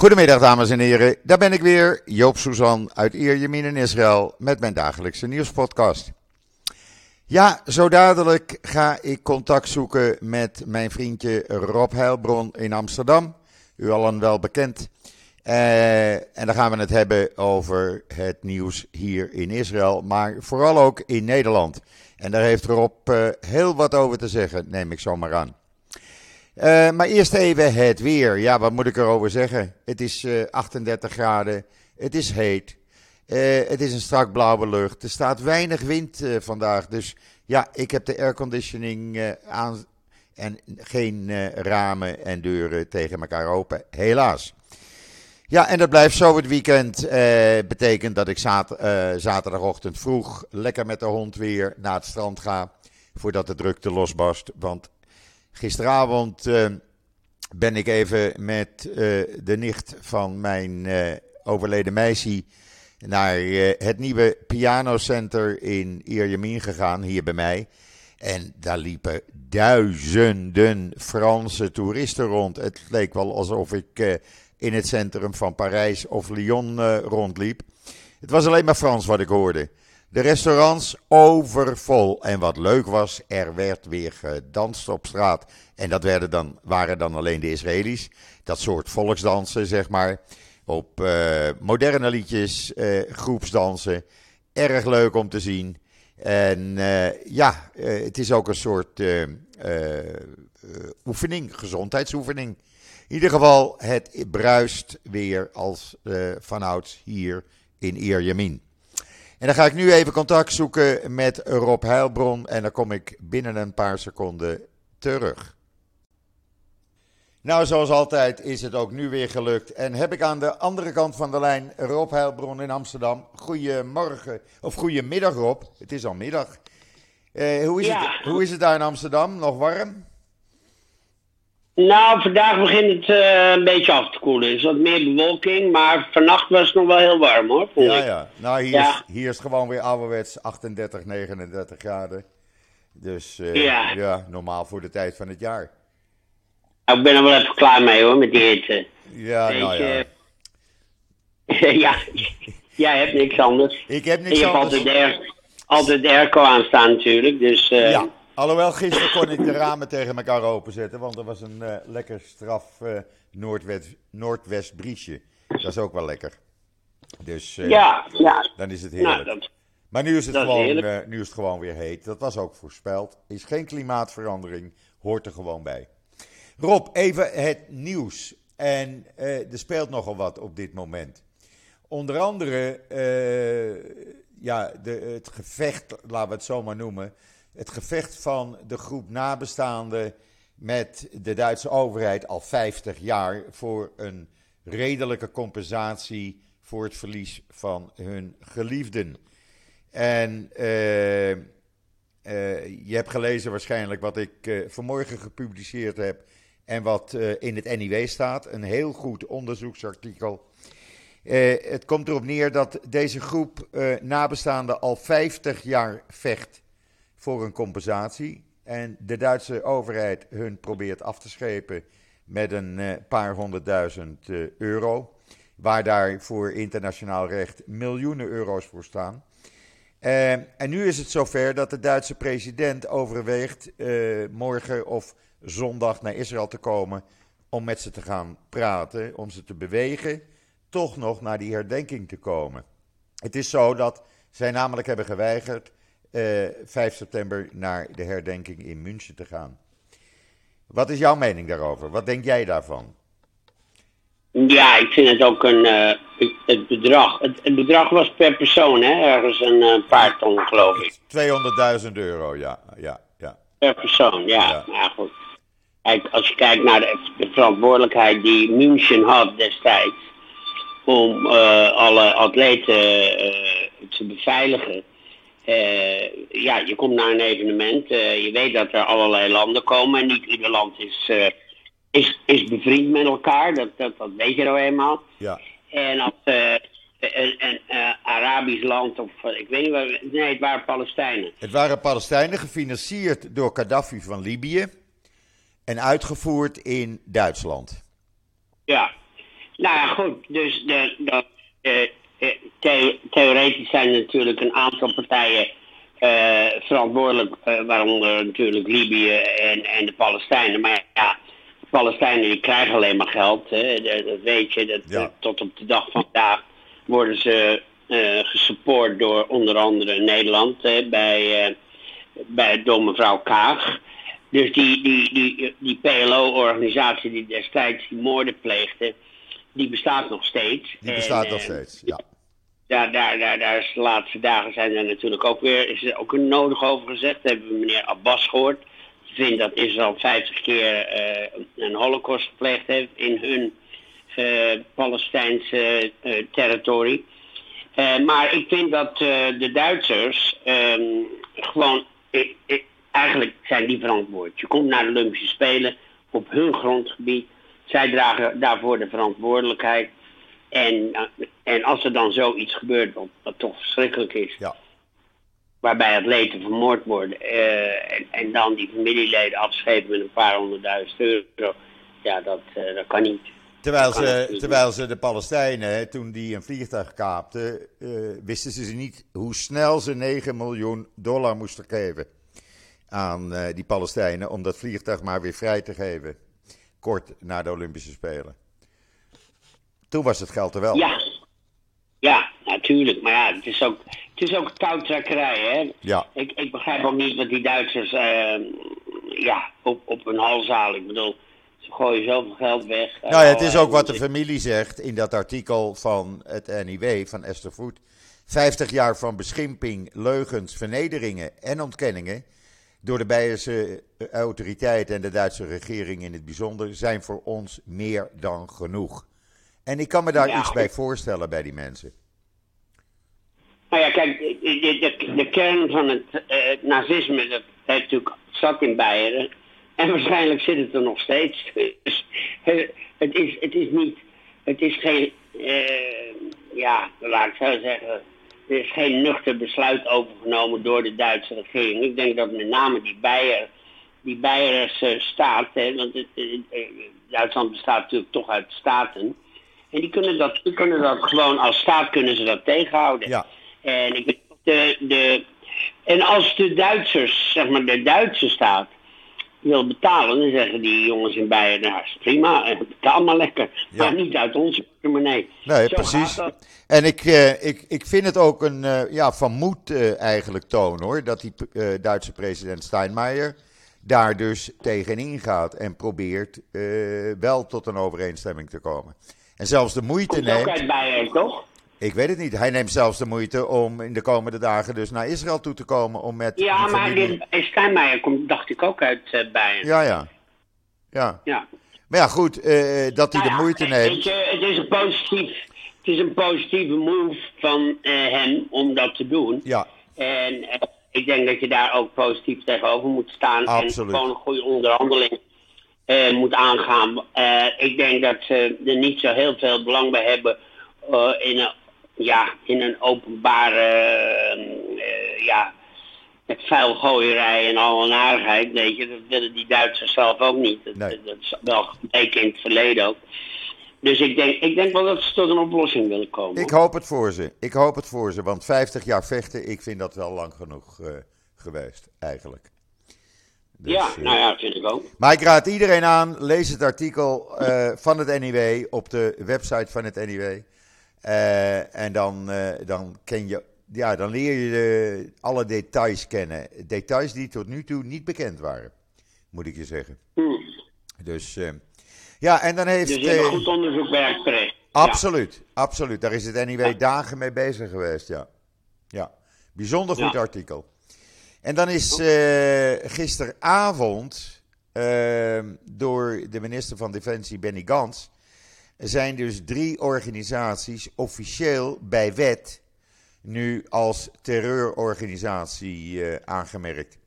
Goedemiddag dames en heren, daar ben ik weer, Joop Suzan uit Ierjemien in Israël met mijn dagelijkse nieuwspodcast. Ja, zo dadelijk ga ik contact zoeken met mijn vriendje Rob Heilbron in Amsterdam, u allen wel bekend. Eh, en dan gaan we het hebben over het nieuws hier in Israël, maar vooral ook in Nederland. En daar heeft Rob uh, heel wat over te zeggen, neem ik zomaar aan. Uh, maar eerst even het weer. Ja, wat moet ik erover zeggen? Het is 38 graden, het is heet, het is een strak blauwe lucht, er staat weinig wind vandaag. Dus ja, ik heb de airconditioning aan en geen ramen en deuren tegen elkaar open, helaas. Ja, en dat blijft zo het weekend. Eh, betekent dat ik zat, zaterdagochtend vroeg lekker met de hond weer naar het strand ga. Voordat de drukte losbarst. Want gisteravond uh, ben ik even met de nicht van mijn overleden meisje naar het nieuwe pianocenter in Ierjemien gegaan, hier bij mij. En daar liepen duizenden Franse toeristen rond. Het leek wel alsof ik in het centrum van Parijs of Lyon uh, rondliep. Het was alleen maar Frans wat ik hoorde. De restaurants overvol. En wat leuk was, er werd weer gedanst op straat. En dat werden dan, waren dan alleen de Israëli's. Dat soort volksdansen, zeg maar. Op uh, moderne liedjes, uh, groepsdansen. Erg leuk om te zien. En ja, het is ook een soort oefening, gezondheidsoefening. In ieder geval, het bruist weer als vanouds hier in Ierjemien. En dan ga ik nu even contact zoeken met Rob Heilbron en dan kom ik binnen een paar seconden terug. Nou, zoals altijd is het ook nu weer gelukt. En heb ik aan de andere kant van de lijn Rob Heilbron in Amsterdam. Goedemorgen, of goedemiddag Rob. Het is al middag. Uh, hoe, is het, hoe is het daar in Amsterdam? Nog warm? Nou, vandaag begint het uh, een beetje af te koelen. Er is wat meer bewolking, maar vannacht was het nog wel heel warm hoor. Ja, ja. Nou, hier, ja. Is, hier is gewoon weer ouderwets 38, 39 graden. Dus uh, ja. ja. normaal voor de tijd van het jaar. Nou, ik ben er wel even klaar mee hoor, met die hitte. Ja, Weet nou ja. ja, jij hebt niks anders. Ik heb niks je anders. Je hebt altijd altijd airco aanstaan natuurlijk, dus... Uh, ja. Alhoewel, gisteren kon ik de ramen tegen elkaar openzetten, want er was een uh, lekker straf uh, noordwest, noordwest briesje. Dat is ook wel lekker. Dus uh, ja, ja. dan is het heerlijk. Nou, dat, maar nu is, het gewoon, is nu is het gewoon weer heet. Dat was ook voorspeld. Is geen klimaatverandering, hoort er gewoon bij. Rob, even het nieuws. En er speelt nogal wat op dit moment. Onder andere ja, de, het gevecht, laten we het zo maar noemen het gevecht van de groep nabestaanden met de Duitse overheid al 50 jaar voor een redelijke compensatie voor het verlies van hun geliefden. En uh, uh, je hebt gelezen waarschijnlijk wat ik uh, vanmorgen gepubliceerd heb en wat in het NIW staat. Een heel goed onderzoeksartikel. het komt erop neer dat deze groep nabestaanden al 50 jaar vecht voor een compensatie. En de Duitse overheid hun probeert af te schepen met een uh, paar honderdduizend uh, euro. Waar daar voor internationaal recht miljoenen euro's voor staan. Uh, en nu is het zover dat de Duitse president overweegt morgen of zondag naar Israël te komen om met ze te gaan praten, om ze te bewegen toch nog naar die herdenking te komen. Het is zo dat zij namelijk hebben geweigerd uh, eh, 5 september naar de herdenking in München te gaan. Wat is jouw mening daarover? Wat denk jij daarvan? Ja, ik vind het ook een. Uh, het, bedrag. Het, bedrag was per persoon, hè? Ergens een uh, paar ton, geloof ik. 200.000 euro, ja. ja, ja. Per persoon, ja. ja. Goed. Kijk, als je kijkt naar de, de verantwoordelijkheid die München had destijds. om alle atleten te beveiligen ja, je komt naar een evenement. Uh, je weet dat er allerlei landen komen. En niet ieder land is, uh, is, is bevriend met elkaar. Dat, dat, dat weet je nou eenmaal. Ja. En als een, een Arabisch land, of ik weet niet waar. Nee, het waren Palestijnen. Het waren Palestijnen gefinancierd door Gaddafi van Libië. En uitgevoerd in Duitsland. Ja. Nou ja, goed. Dus de, de, the, theoretisch zijn er natuurlijk een aantal partijen verantwoordelijk, waaronder natuurlijk Libië en, en de Palestijnen. Maar ja, de Palestijnen die krijgen alleen maar geld. Hè. Dat, weet je. Dat, Tot op de dag van vandaag worden ze gesupport door onder andere Nederland bij, bij, door mevrouw Kaag. Dus die, die, die, die PLO-organisatie die destijds die moorden pleegde, die bestaat nog steeds. Die bestaat nog eh, steeds, ja. Daar, daar, daar, daar is de laatste dagen zijn er natuurlijk ook weer, is er ook een nodig over gezegd. Dat hebben we meneer Abbas gehoord. Die vindt dat Israël 50 keer uh, een holocaust gepleegd heeft in hun uh, Palestijnse uh, territorie. maar ik vind dat de Duitsers ehm, gewoon eigenlijk zijn die verantwoord. Je komt naar de Olympische Spelen op hun grondgebied. Zij dragen daarvoor de verantwoordelijkheid. En, eh, en als er dan zoiets gebeurt, wat, wat toch verschrikkelijk is, ja. waarbij atleten vermoord worden uh, en, en, dan die familieleden afschepen met een paar honderdduizend euro, ja, dat, uh, dat kan niet. Terwijl ze, terwijl ze de Palestijnen, toen die een vliegtuig kaapten, wisten ze niet hoe snel ze 9 miljoen dollar moesten geven aan uh, die Palestijnen om dat vliegtuig maar weer vrij te geven. Kort na de Olympische Spelen. Toen was het geld er wel. Ja, ja natuurlijk. Maar ja, het is ook, het is ook touwtrekkerij. Hè? Ja. Ik, ik begrijp ook niet wat die Duitsers uh, ja, op, op hun hals halen. Ik bedoel, ze gooien zoveel geld weg. Nou ja, het is ook wat de familie zegt in dat artikel van het NIW, van Esther Voet. 50 jaar van beschimping, leugens, vernederingen en ontkenningen door de Beierse eh, autoriteiten en de Duitse regering in het bijzonder zijn voor ons meer dan genoeg. En ik kan me daar iets bij voorstellen bij die mensen. Nou ja, kijk, de, de, de kern van het uh, nazisme, dat heeft natuurlijk zat in Beieren. En waarschijnlijk zit het er nog steeds. Dus uh, het, is, het is niet, het is geen, uh, ja, laat ik zo zeggen, er is geen nuchter besluit overgenomen door de Duitse regering. Ik denk dat met name die Beier, die Beierse staat, hè, want het, Duitsland bestaat natuurlijk toch uit staten. En die kunnen dat, die kunnen dat gewoon als staat kunnen ze dat tegenhouden. Ja. En, ik, de, de, en als de Duitsers, zeg maar de Duitse staat, wil betalen, dan zeggen die jongens in Beieren, nou is prima, eh, betaal maar lekker. Maar niet uit onze portemonnee. Nee, precies. En ik, eh, ik, ik vind het ook een uh, ja, van moed uh, eigenlijk toon hoor, dat die Duitse president Steinmeier daar dus tegenin gaat en probeert wel tot een overeenstemming te komen. En zelfs de moeite Komt neemt... ook uit Beieren, toch? Ik weet het niet. Hij neemt zelfs de moeite om in de komende dagen dus naar Israël toe te komen om met. Ja, maar familie... Steinmeier komt, dacht ik ook uit uh, Bayern. Ja, ja. Ja. ja. Maar ja, goed, uh, dat hij nou de moeite neemt. Je, het, is een positief, het is een positieve move van uh, hem om dat te doen. Ja. En ik denk dat je daar ook positief tegenover moet staan. Absoluut. En gewoon een goede onderhandeling moet aangaan. ik denk dat ze er niet zo heel veel belang bij hebben in een ja, in een openbare, uh, ja, met vuilgooierij en al een aardigheid, weet je, dat willen die Duitsers zelf ook niet. Dat, nee. dat is wel gebleken in het verleden ook. Dus ik denk, ik denk wel dat ze tot een oplossing willen komen. Ik hoop het voor ze. Ik hoop het voor ze. Want 50 jaar vechten, ik vind dat wel lang genoeg uh, geweest, eigenlijk. Dus, ja, nou ja, vind ik ook. Maar ik raad iedereen aan, lees het artikel uh, van het NIW op de website van het NIW. Uh, en dan, uh, dan, ken je, ja, dan leer je de, alle details kennen. Details die tot nu toe niet bekend waren, moet ik je zeggen. Hmm. Dus uh, ja, en dan heeft. Dus je hebt goed onderzoek bij verricht. Absoluut, ja. absoluut. Daar is het NIW ja. dagen mee bezig geweest, ja. Ja, bijzonder goed ja. artikel. En dan is gisteravond ehm, door de minister van Defensie Benny Gans er zijn dus drie organisaties officieel bij wet nu als terreurorganisatie uh, aangemerkt.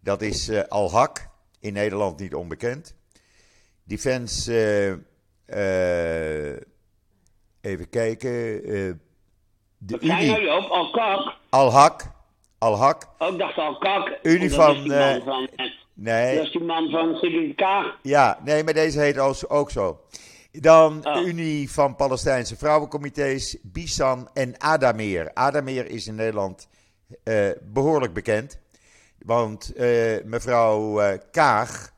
Dat is uh, Al-Haq, in Nederland niet onbekend. Defense, uh, even kijken. de Wat Uni... jij op Al-Haq? Al-Haq. Al-Haq. Oh, ik dacht Al-Haq. Unie van... van nee. Dat is die man van Lanka. Ja, nee, maar deze heet ook zo. Dan oh. Unie van Palestijnse Vrouwencomité's, Bisan en Adameer. Adameer is in Nederland uh, behoorlijk bekend. Want uh, mevrouw uh, Kaag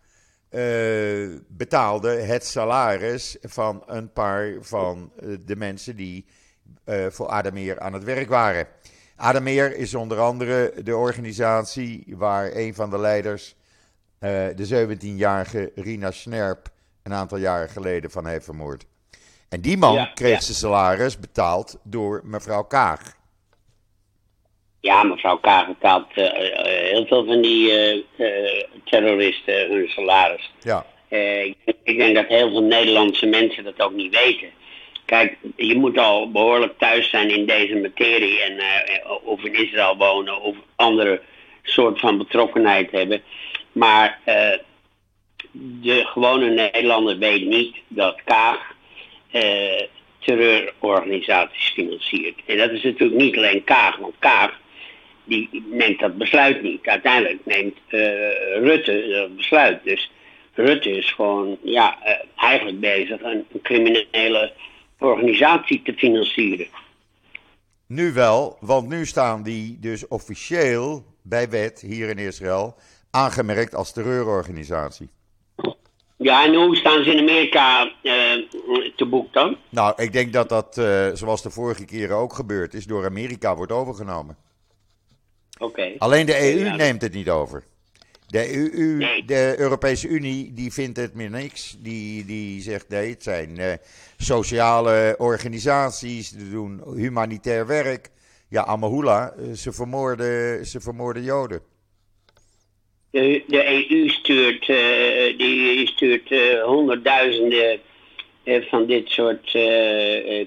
betaalde het salaris van een paar van de mensen die voor Adameer aan het werk waren. Adameer is onder andere de organisatie waar een van de leiders, de 17-jarige Rina Snerp, een aantal jaren geleden van heeft vermoord. En die man kreeg zijn salaris betaald door mevrouw Kaag. Ja, mevrouw Kaag betaalt uh, heel veel van die uh, terroristen hun salaris. Ja. ik denk dat heel veel Nederlandse mensen dat ook niet weten. Kijk, je moet al behoorlijk thuis zijn in deze materie. En of in Israël wonen of andere soort van betrokkenheid hebben. Maar de gewone Nederlander weet niet dat Kaag eh, terreurorganisaties financiert. En dat is natuurlijk niet alleen Kaag, want Kaag die neemt dat besluit niet. Uiteindelijk neemt uh, Rutte dat besluit. Dus Rutte is gewoon ja, uh, eigenlijk bezig een, een criminele organisatie te financieren. Nu wel, want nu staan die dus officieel bij wet hier in Israël aangemerkt als terreurorganisatie. Ja, en hoe staan ze in Amerika uh, te boek dan? Nou, ik denk dat dat, uh, zoals de vorige keren ook gebeurd is, door Amerika wordt overgenomen. Oké. Alleen de EU neemt het niet over. De, EU, nee. de Europese Unie die vindt het meer niks. Die, die zegt nee, het zijn uh, sociale organisaties, die doen humanitair werk. Ja, Amahula, ze vermoorden, ze vermoorden Joden. De, EU stuurt, uh, die stuurt uh, honderdduizenden uh, van dit soort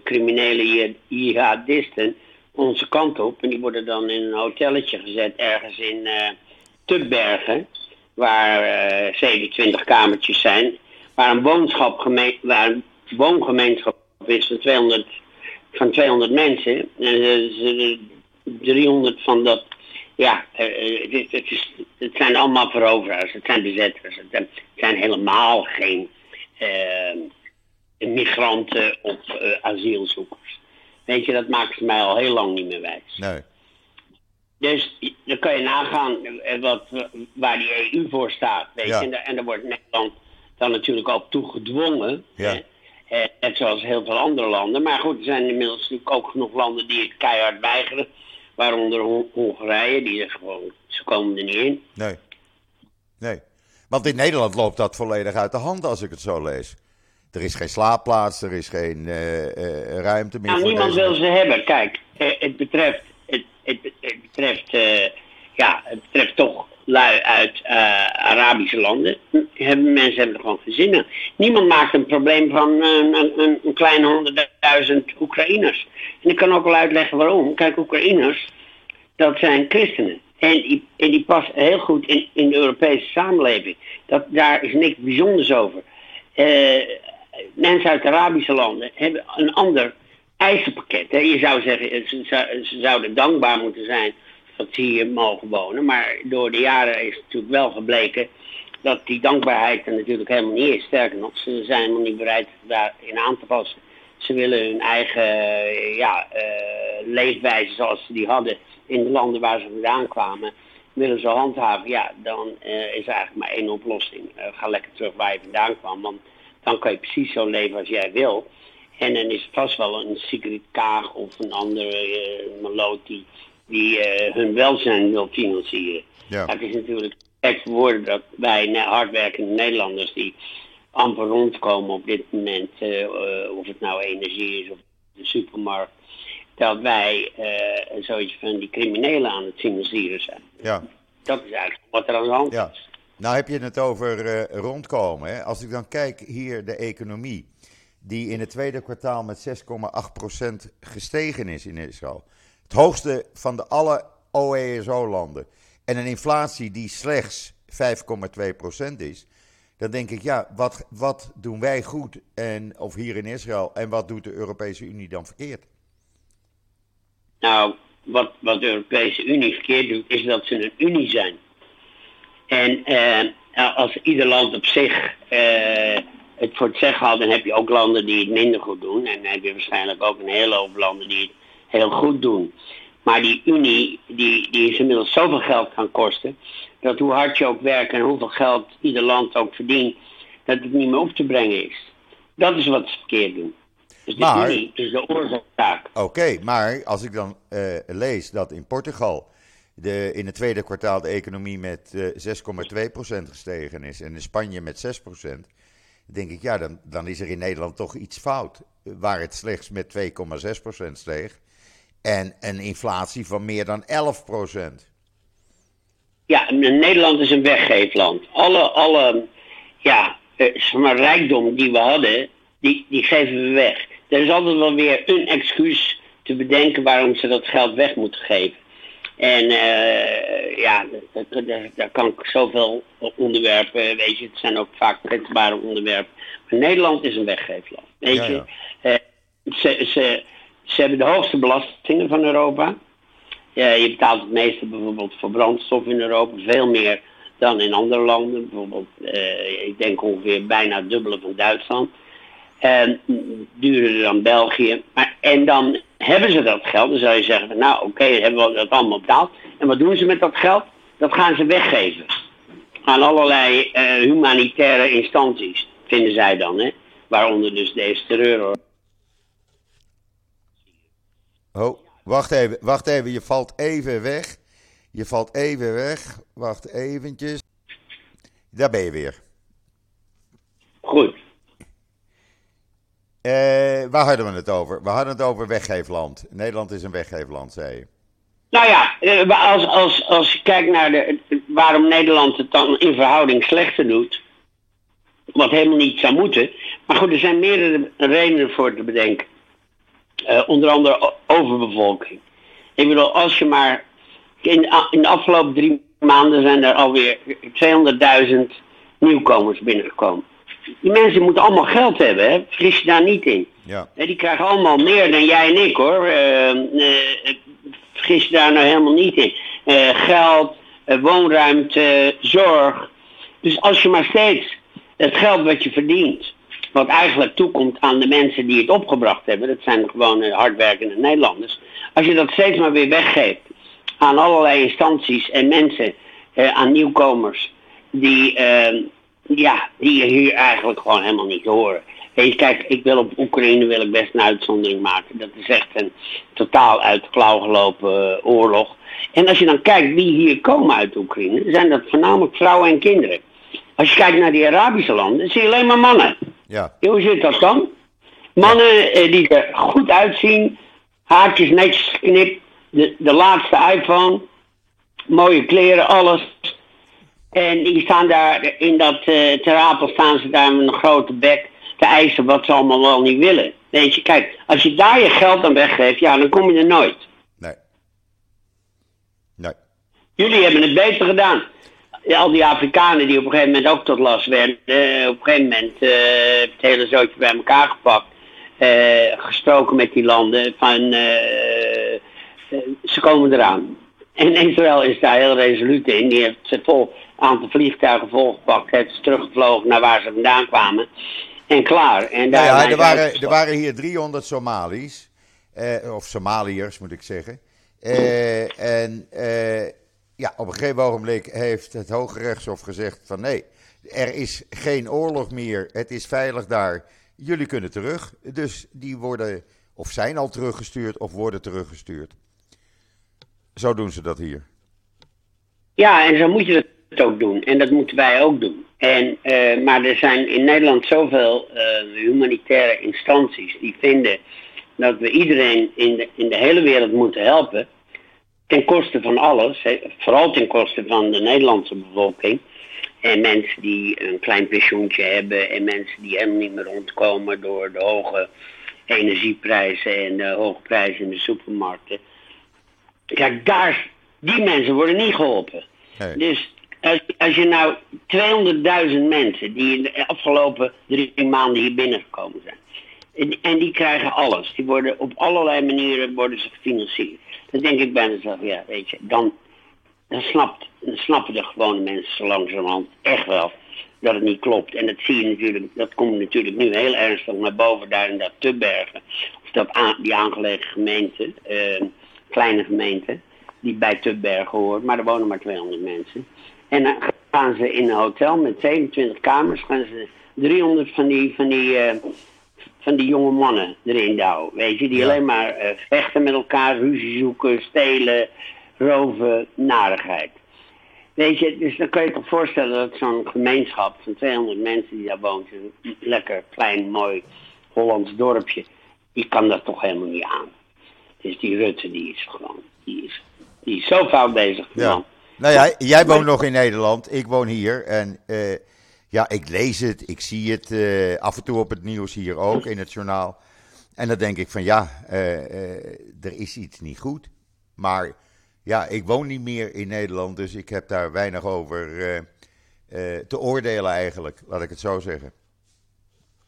criminele jihadisten onze kant op. En die worden dan in een hotelletje gezet ergens in Tubbergen, waar 27 kamertjes zijn, waar een, waar een woongemeenschap is van 200, van 200 mensen. En 300 van dat ja, uh, het, het, is, het, zijn allemaal veroveraars, het zijn bezetters. Het, zijn helemaal geen uh, migranten of uh, asielzoekers. Weet je, dat maakt ze mij al heel lang niet meer wijs. Nee. Dus dan kan je nagaan wat, waar die EU voor staat. Weet ja. je? En, daar, en daar wordt Nederland dan natuurlijk ook toe gedwongen. Ja. net zoals heel veel andere landen. Maar goed, er zijn inmiddels natuurlijk ook genoeg landen die het keihard weigeren. Waaronder Hongarije, die er gewoon, ze komen er niet in. Nee. Nee. Want in Nederland loopt dat volledig uit de hand als ik het zo lees. Er is geen slaapplaats, er is geen uh, uh, ruimte meer. Nou, voor niemand deze... wil ze hebben. Kijk, uh, het betreft, het, het, het betreft, ja, het betreft toch lui uit Arabische landen. Hebben, mensen hebben er gewoon gezinnen. Niemand maakt een probleem van een, een, een kleine honderdduizend Oekraïners. En ik kan ook wel uitleggen waarom. Kijk, Oekraïners, dat zijn christenen. En die, en passen heel goed in, in de Europese samenleving. Dat, daar is niks bijzonders over. Uh, mensen uit Arabische landen hebben een ander eisenpakket. Hè. Je zou zeggen, ze, ze, zouden dankbaar moeten zijn dat ze hier mogen wonen. Maar door de jaren is natuurlijk wel gebleken dat die dankbaarheid er natuurlijk helemaal niet is. Sterker nog, ze zijn helemaal niet bereid daarin aan te passen. Ze willen hun eigen ja, uh, leefwijze zoals ze die hadden in de landen waar ze vandaan kwamen, willen ze handhaven. Ja, dan uh, is eigenlijk maar één oplossing. Ga lekker terug waar je vandaan kwam, want dan kan je precies zo leven als jij wil. En dan is het vast wel een Sigrid Kaag of een andere uh, Meloot die, die hun welzijn wil financieren. Ja. Dat is natuurlijk gek woorden dat wij hardwerkende Nederlanders die amper rondkomen op dit moment, uh, uh, of het nou energie is of de supermarkt, dat wij uh, zoiets van die criminelen aan het financieren zijn. Ja. Dat is eigenlijk wat er aan de hand ja. is. Nou heb je het over rondkomen. Hè? Als ik dan kijk hier de economie, die in het tweede kwartaal met 6,8% gestegen is in Israël. Het hoogste van de alle OESO-landen. En een inflatie die slechts 5,2% is dan denk ik, ja, wat, wat doen wij goed en, of hier in Israël en wat doet de Europese Unie dan verkeerd? Nou, wat, wat de Europese Unie verkeerd doet, is dat ze een unie zijn. En eh, als ieder land op zich eh, het voor het zeggen hadden, dan heb je ook landen die het minder goed doen. En dan heb je waarschijnlijk ook een hele hoop landen die het heel goed doen. Maar die Unie, die, die is inmiddels zoveel geld gaan kosten. Dat hoe hard je ook werkt en hoeveel geld ieder land ook verdient, dat het niet meer op te brengen is. Dat is wat ze verkeerd doen. Dus de Maar- Unie is de oorzaak. Oké, maar als ik dan eh, lees dat in Portugal de, in het tweede kwartaal de economie met eh 6,2% gestegen is en in Spanje met 6%, denk ik, ja, dan, dan is er in Nederland toch iets fout. eh, Waar het slechts met 2,6% steeg en een inflatie van meer dan 11%. Ja, Nederland is een weggeefland. Alle, alle ja, eh, zeg maar, rijkdom die we hadden, die, die geven we weg. Er is altijd wel weer een excuus te bedenken waarom ze dat geld weg moeten geven. En eh, ja, daar kan ik zoveel onderwerpen, weet je, het zijn ook vaak kwetsbare onderwerpen. Maar Nederland is een weggeefland, weet je. ja. Eh, ze, ze, ze hebben de hoogste belastingen van Europa. Je betaalt het meeste bijvoorbeeld voor brandstof in Europa, veel meer dan in andere landen. Bijvoorbeeld, eh, ik denk ongeveer bijna het dubbele van Duitsland. En mm, duurder dan België. En dan hebben ze dat geld. Dan zou je zeggen, nou oké, hebben we dat allemaal betaald. En wat doen ze met dat geld? Dat gaan ze weggeven. Aan allerlei eh, humanitaire instanties, vinden zij dan. Hè? Waaronder dus deze terreur. Oh, wacht even, wacht even, je valt even weg. Je valt even weg. Wacht eventjes. Daar ben je weer. Goed. Eh, waar hadden we het over? We hadden het over weggeefland. Nederland is een weggeefland, zei je. Nou ja, eh, als, als, als je kijkt naar de, waarom Nederland het dan in verhouding slechter doet, wat helemaal niet zou moeten. Maar goed, er zijn meerdere redenen voor te bedenken. Eh, onder andere overbevolking. Ik bedoel, als je maar. In, de- in de afgelopen drie maanden zijn er alweer 200.000 nieuwkomers binnengekomen. Die mensen moeten allemaal geld hebben, hè? vergis je daar niet in. Ja. Die krijgen allemaal meer dan jij en ik hoor. Eh, vergis je daar nou helemaal niet in. Eh, geld, woonruimte, zorg. Dus als je maar steeds het geld wat je verdient, wat eigenlijk toekomt aan de mensen die het opgebracht hebben, dat zijn gewoon eh, hardwerkende Nederlanders. Als je dat steeds maar weer weggeeft aan allerlei instanties en mensen, eh, aan nieuwkomers, die, eh, ja, die je hier eigenlijk gewoon helemaal niet horen. Je, kijk, ik wil op Oekraïne wil ik best een uitzondering maken. Dat is echt een totaal uit de klauw gelopen eh, oorlog. En als je dan kijkt wie hier komen uit Oekraïne, zijn dat voornamelijk vrouwen en kinderen. Als je kijkt naar die Arabische landen, zie je alleen maar mannen. Ja. Hoe zit dat dan? Mannen eh, die er goed uitzien, haartjes netjes geknipt, de, de laatste iPhone, mooie kleren, alles. En die staan daar in dat eh ter Apel staan ze daar met een grote bek te eisen wat ze allemaal wel niet willen. Weet je, kijk, als je daar je geld aan weggeeft, ja, dan kom je er nooit. Nee. Nee. Jullie hebben het beter gedaan. Al die Afrikanen die op een gegeven moment ook tot last werden, eh, op een gegeven moment eh, het hele zootje bij elkaar gepakt, eh, gesproken met die landen van ze komen eraan. En Israël is daar heel resoluut in. Die heeft ze vol aantal vliegtuigen volgepakt, heeft ze teruggevlogen naar waar ze vandaan kwamen. En klaar. En daar Nou ja, er waren, er waren hier 300 Somali's. eh, of Somaliërs moet ik zeggen. Eh, en eh, ja, op een gegeven ogenblik heeft het Hoge Rechtshof gezegd van nee, er is geen oorlog meer. Het is veilig daar. Jullie kunnen terug. Dus die worden of zijn al teruggestuurd of worden teruggestuurd. Zo doen ze dat hier. Ja, en zo moet je het ook doen. En dat moeten wij ook doen. En, eh, maar er zijn in Nederland zoveel eh, humanitaire instanties die vinden dat we iedereen in de, in de hele wereld moeten helpen. Ten koste van alles. Vooral ten koste van de Nederlandse bevolking. En mensen die een klein pensioentje hebben. En mensen die helemaal niet meer rondkomen door de hoge energieprijzen en de hoge prijzen in de supermarkten. Kijk, daar, die mensen worden niet geholpen. Nee. Dus als, als je nou 200.000 mensen die in de afgelopen drie maanden hier binnengekomen zijn. En, en die krijgen alles. Die worden op allerlei manieren worden ze gefinancierd. Dan denk ik bij mezelf, ja, weet je, dan, dan, snapt, snappen de gewone mensen zo langzamerhand echt wel dat het niet klopt. En dat zie je natuurlijk, dat komt natuurlijk nu heel ernstig naar boven daar in dat Tubbergen. Of dat die aangelegen gemeente, uh, kleine gemeente, die bij Tubbergen hoort, maar er wonen maar 200 mensen. En dan gaan ze in een hotel met 27 kamers, gaan ze 300 van die, van die, uh, van die jonge mannen erin douwen. Weet je, die alleen maar uh, vechten met elkaar, ruzie zoeken, stelen, roven, narigheid. Weet je, dus dan kan je toch voorstellen dat zo'n gemeenschap van 200 mensen die daar woont, een lekker klein, mooi Hollands dorpje, die kan dat toch helemaal niet aan. Dus die Rutte, die is gewoon, die is, die is zo fout bezig. Ja. Man. Nou ja, jij woont nog in Nederland, ik woon hier en uh, ja, ik lees het, ik zie het uh, af en toe op het nieuws hier ook, in het journaal. En dan denk ik van ja, uh, er is iets niet goed, maar ja, ik woon niet meer in Nederland, dus ik heb daar weinig over te oordelen eigenlijk, laat ik het zo zeggen.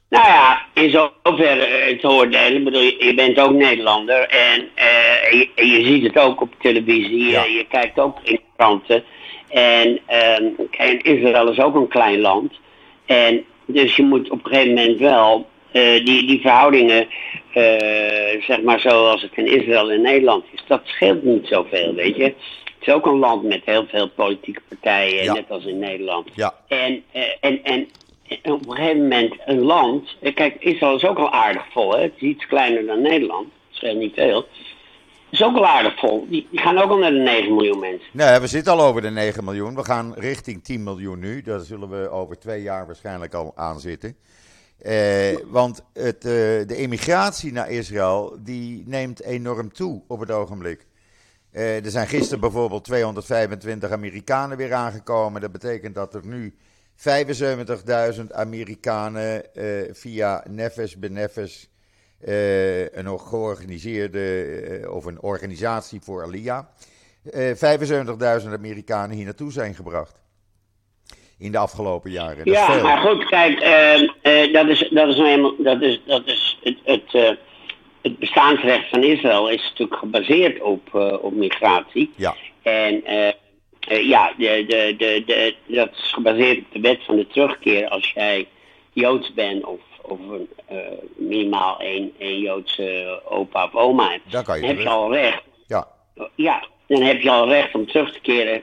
Nou ja, in zoverre te oordelen, bedoel, je, je bent ook Nederlander en, je, je, ziet het ook op televisie, ja. je kijkt ook in kranten. En, en Israël is ook een klein land. En dus je moet op een gegeven moment wel uh, die, die verhoudingen, uh, zeg maar zoals het in Israël en Nederland is, dat scheelt niet zoveel, weet je. Het is ook een land met heel veel politieke partijen, ja. net als in Nederland. Ja. En, uh, en, en, en, op een gegeven moment een land, kijk, Israël is ook al aardig vol, hè? het is iets kleiner dan Nederland, het scheelt niet veel. Is ook al aardig vol. Die, gaan ook al naar de 9 miljoen mensen. Nee, we zitten al over de 9 miljoen. We gaan richting 10 miljoen nu. Daar zullen we over twee jaar waarschijnlijk al aan zitten. Eh, want het, uh, de emigratie naar Israël die neemt enorm toe op het ogenblik. Uh, er zijn gisteren bijvoorbeeld 225 Amerikanen weer aangekomen. Dat betekent dat er nu 75.000 Amerikanen via Nefes Benefes, een georganiseerde of een organisatie voor Aliyah, 75.000 Amerikanen hier naartoe zijn gebracht in de afgelopen jaren. Dat ja, maar goed, kijk, uh, uh, dat is, dat is nou eenmaal, dat is, dat is het, het, uh, het bestaansrecht van Israël is natuurlijk gebaseerd op, op migratie. Ja. En ja, de, de, de, de, dat is gebaseerd op de wet van de terugkeer als jij Joods bent of, of een, minimaal één, één Joodse opa of oma hebt. Dan, kan je dan heb je al recht. Ja. Ja, dan heb je al recht om terug te keren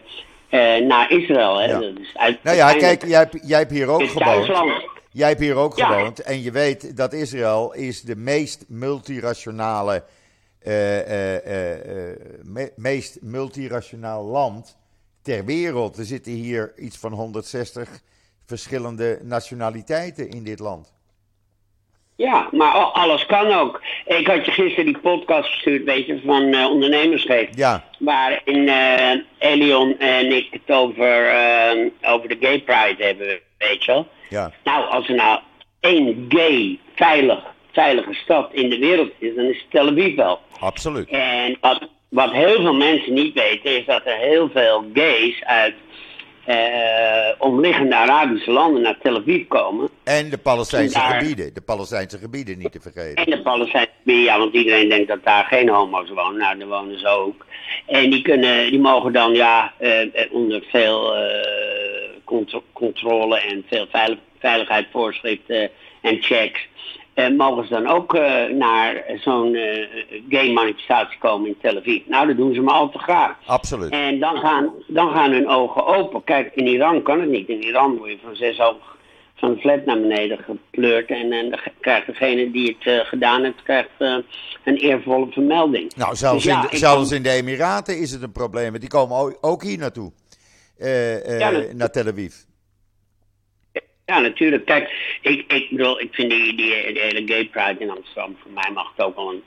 uh, naar Israël. Hè? Ja. Dat is uit, nou ja, kijk, jij, jij hebt hier ook gewoond. Jij hebt hier ook Ja. gewoond en je weet dat Israël is de meest multirationale, eh, eh, eh, eh, me- meest multirationaal land ter wereld. Er zitten hier iets van 160 verschillende nationaliteiten in dit land. Ja, maar alles kan ook. Ik had je gisteren die podcast gestuurd, weet je, van eh ondernemersgeest. Ja, Waarin eh Elion en ik het over, eh, over de gay pride hebben, weet je wel. ja, Nou, als er nou één gay, veilig, veilige stad in de wereld is, dan is het Tel Aviv wel. absoluut. En wat, wat heel veel mensen niet weten, is dat er heel veel gays uit eh, omliggende Arabische landen naar Tel Aviv komen. En de Palestijnse Daar- gebieden, de Palestijnse gebieden niet te vergeten. En de Palestijnse ja, want iedereen denkt dat daar geen homo's wonen. Nou, daar wonen ze ook. En die, kunnen, die mogen dan ja, eh, eh, onder veel contro- controle en veel veilig, veiligheidsvoorschriften en checks. Eh, mogen ze dan ook eh, naar zo'n eh, gay manifestatie komen in Tel Aviv. Nou, dat doen ze maar al te graag. Absoluut. En dan gaan, dan gaan hun ogen open. Kijk, in Iran kan het niet. In Iran word je van zes hoog van de flat naar beneden gepleurd. En, en dan krijgt degene die het gedaan heeft, krijgt een eervolle vermelding. Nou, zelfs, Dus ja, in, de, zelfs kan- in de Emiraten is het een probleem. Die komen ook- hier naartoe. Ja, dat- naar Tel Aviv. Ja, natuurlijk. Kijk, ik, ik bedoel, ik vind die, die, die hele gay pride in Amsterdam, voor mij mag het ook wel een,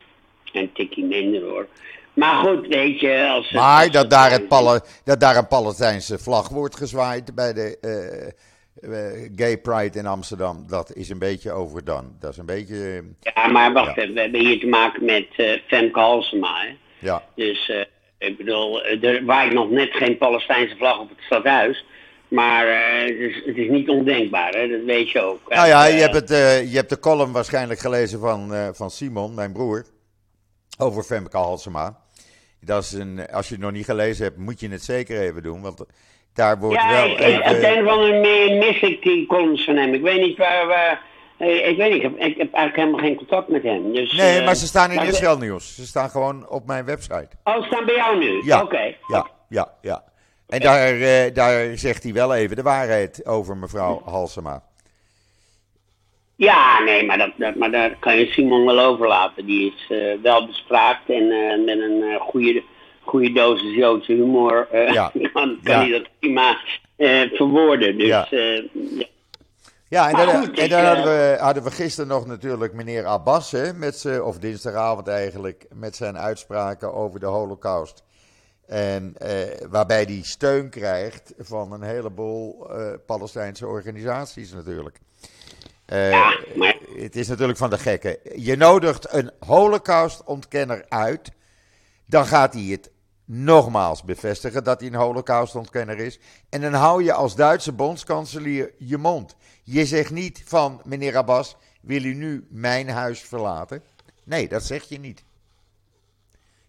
een tikje minder hoor. Maar goed, weet je, als... het- Maar als dat daar, het Pale- dat daar een Palestijnse vlag wordt gezwaaid bij de eh, eh, Gay Pride in Amsterdam, dat is een beetje overdone. Dat is een beetje, Ja, maar wacht Ja. even, we hebben hier te maken met eh, Femke Halsema, hè. ja. Dus ik bedoel, er waait nog net geen Palestijnse vlag op het stadhuis. Maar eh, het, is, het is niet ondenkbaar, hè? dat weet je ook. Nou ja, je Eh, hebt, het, eh, je hebt de column waarschijnlijk gelezen van, van Simon, mijn broer, over Femke Halsema. Dat is een, als je het nog niet gelezen hebt, moet je het zeker even doen. Want daar wordt ja, wel ik, even... op een of andere manier mis ik die columns van hem. Ik weet niet waar... waar ik weet niet, ik heb, ik heb eigenlijk helemaal geen contact met hem. Dus, nee, maar ze staan in Israël Nieuws. Ze staan gewoon op mijn website. Oh, ze staan bij jou nu? Ja, Oké. ja, ja, ja. En daar, eh, daar zegt hij wel even de waarheid over mevrouw Halsema. Ja, nee, maar, dat, dat, maar daar kan je Simon wel overlaten. Die is eh, wel bespraakt en eh, met een goede, goede dosis Joodse humor Ja. kan, kan Ja. hij dat prima verwoorden. Dus Ja. ja. Ja, en, goed, en hadden, we, hadden we gisteren nog natuurlijk meneer Abbas, hè, met z'n- of dinsdagavond eigenlijk, met zijn uitspraken over de holocaust. En eh, waarbij hij steun krijgt van een heleboel eh, Palestijnse organisaties natuurlijk. Eh, Ja, maar- Het is natuurlijk van de gekken. Je nodigt een holocaustontkenner uit, dan gaat hij het nogmaals bevestigen dat hij een holocaustontkenner is. En dan hou je als Duitse bondskanselier je mond. Je zegt niet van, meneer Abbas, wil u nu mijn huis verlaten? Nee, dat zeg je niet.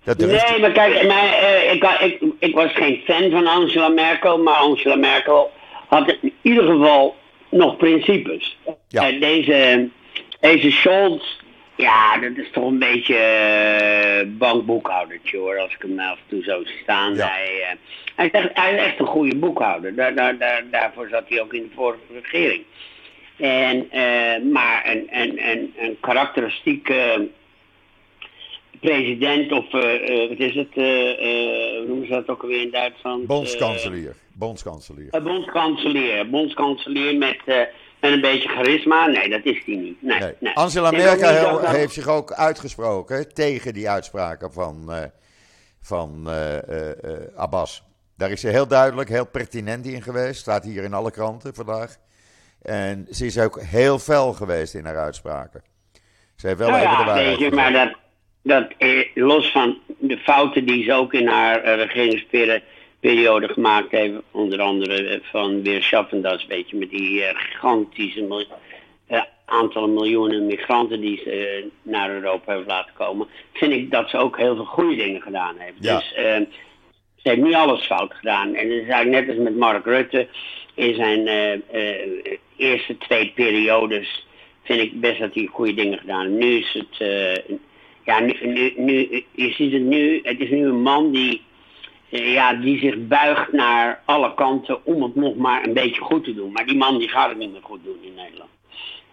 Dat Nee, maar kijk, maar, eh, ik, ik, ik was geen fan van Angela Merkel, maar Angela Merkel had in ieder geval nog principes. Ja. Eh, deze, deze Scholz, ja, dat is toch een beetje eh, bankboekhoudertje hoor, als ik hem af en toe zo zie staan. Ja. Hij, eh, hij, is echt, hij is echt een goede boekhouder, daar, daar, daar, daarvoor zat hij ook in de vorige regering. En, maar een, een, een, een karakteristieke president of eh, eh, wat is het, eh, hoe noemen ze dat ook alweer in Duitsland? Bondskanselier. Bondskanselier. Bondskanselier. Bondskanselier met, met een beetje charisma. Nee, dat is hij niet. Nee, Nee. nee. Angela Merkel heel- heeft zich ook uitgesproken tegen die uitspraken van, van Abbas. Daar is ze heel duidelijk, heel pertinent in geweest. Staat hier in alle kranten vandaag. En ze is ook heel fel geweest in haar uitspraken. Ze heeft wel Nou even de waarheid weet je, gezegd. maar dat, dat eh, los van de fouten die ze ook in haar eh, regeringsperiode gemaakt heeft, onder andere eh, van weer Schaffendas, weet je, met die gigantische mil- aantallen miljoenen migranten die ze naar Europa heeft laten komen, vind ik dat ze ook heel veel goede dingen gedaan heeft. Ja. Dus ze heeft niet alles fout gedaan. En het is eigenlijk net als met Mark Rutte in zijn eerste twee periodes vind ik best dat hij goede dingen gedaan heeft. Nu is het, ja, nu, je ziet het nu, het is nu een man die, eh, ja, die zich buigt naar alle kanten om het nog maar een beetje goed te doen. Maar die man die gaat het niet meer goed doen in Nederland.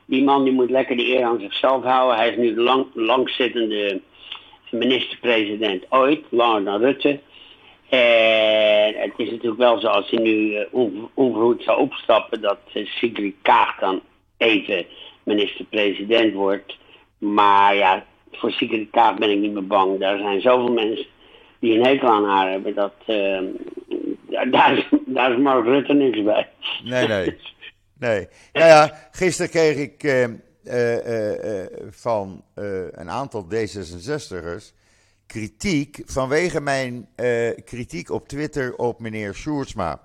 Die man die moet lekker de eer aan zichzelf houden. Hij is nu de lang, langzittende minister-president ooit, langer dan Rutte. En het is natuurlijk wel zo als hij nu eh, on- onverhoed zou opstappen dat eh, Sigrid Kaag dan even minister-president wordt. Maar ja, voor Kaag ben ik niet meer bang. Daar zijn zoveel mensen die een hekel aan haar hebben. Dat, eh, daar, is, daar is Mark Rutte niks bij. Nee, nee. Nee. Nou ja, gisteren kreeg ik eh, eh, van een aantal D66'ers kritiek vanwege mijn kritiek op Twitter op meneer Sjoerdsma.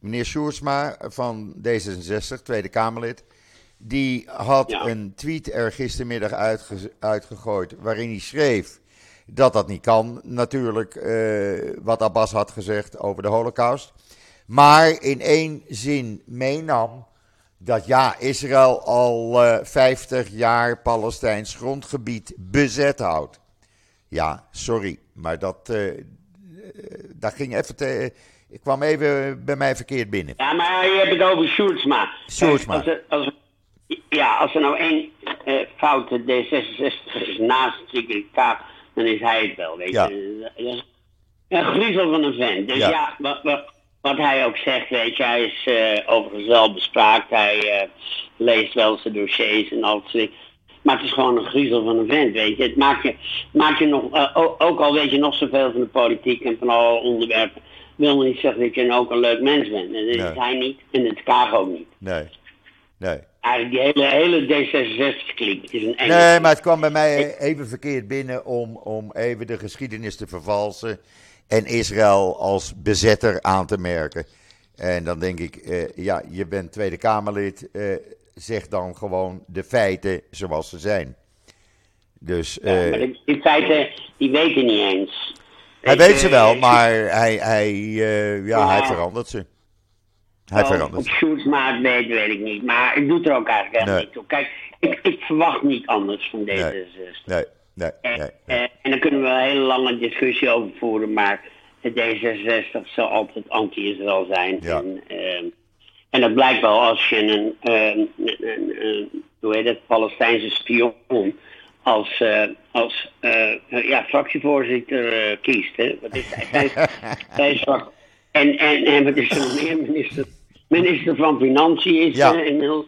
Meneer Sjoerdsma van D66, Tweede Kamerlid, die had Ja. een tweet er gistermiddag uitge- uitgegooid waarin hij schreef dat dat niet kan, natuurlijk, eh, wat Abbas had gezegd over de holocaust. Maar in één zin meenam dat ja, Israël al eh 50 jaar Palestijns grondgebied bezet houdt. Ja, sorry, maar dat, eh, dat ging even te, ik kwam even bij mij verkeerd binnen. Ja, maar je hebt het over Sjoerdsma. Sjoerdsma. Als als ja, als er nou één eh, foute D66 is naast Sigrid dan is hij het wel, weet Ja. je. Is Een griezel van een vent. Dus Ja. ja, wat, wat, wat hij ook zegt, weet je, hij is eh, overigens wel bespraakt. Hij eh, leest wel zijn dossiers en al dat. Maar het is gewoon een griezel van een vent, weet je. Het maakt je, maakt je nog, ook al weet je nog zoveel van de politiek en van alle onderwerpen, wil niet zeggen dat je ook een leuk mens bent. En dat is Nee. hij niet en het Kaag ook niet. Nee, nee. Eigenlijk die hele, hele D66-kliek. Het is een enge Nee, maar het kwam bij mij even verkeerd binnen om, om even de geschiedenis te vervalsen en Israël als bezetter aan te merken. En dan denk ik, eh, ja, je bent Tweede Kamerlid, eh, zeg dan gewoon de feiten zoals ze zijn. Dus Ja, eh, maar die, feiten, die weten niet eens. hij Weet ze wel, maar hij, hij, ja, Ja. hij verandert ze. Hij Oh, verandert. Op Sjoerdsmaat weet, weet ik niet. Maar het doet er ook eigenlijk Nee. niet toe. Kijk, ik, ik verwacht niet anders van deze Nee. zus. Nee, nee, En, nee. nee. eh, en daar kunnen we een hele lange discussie over voeren, maar de D66 zal altijd anti-Israël zijn. Ja. En, ehm, en dat blijkt wel als je een, ehm, een, een- een- hoe heet het, Palestijnse spion als, eh, als eh, ja, fractievoorzitter kiest. Hè. Wat is hij? Hij is- en, en, en wat is er nog meer? Minister, minister van Financiën is Ja. eh, inmiddels.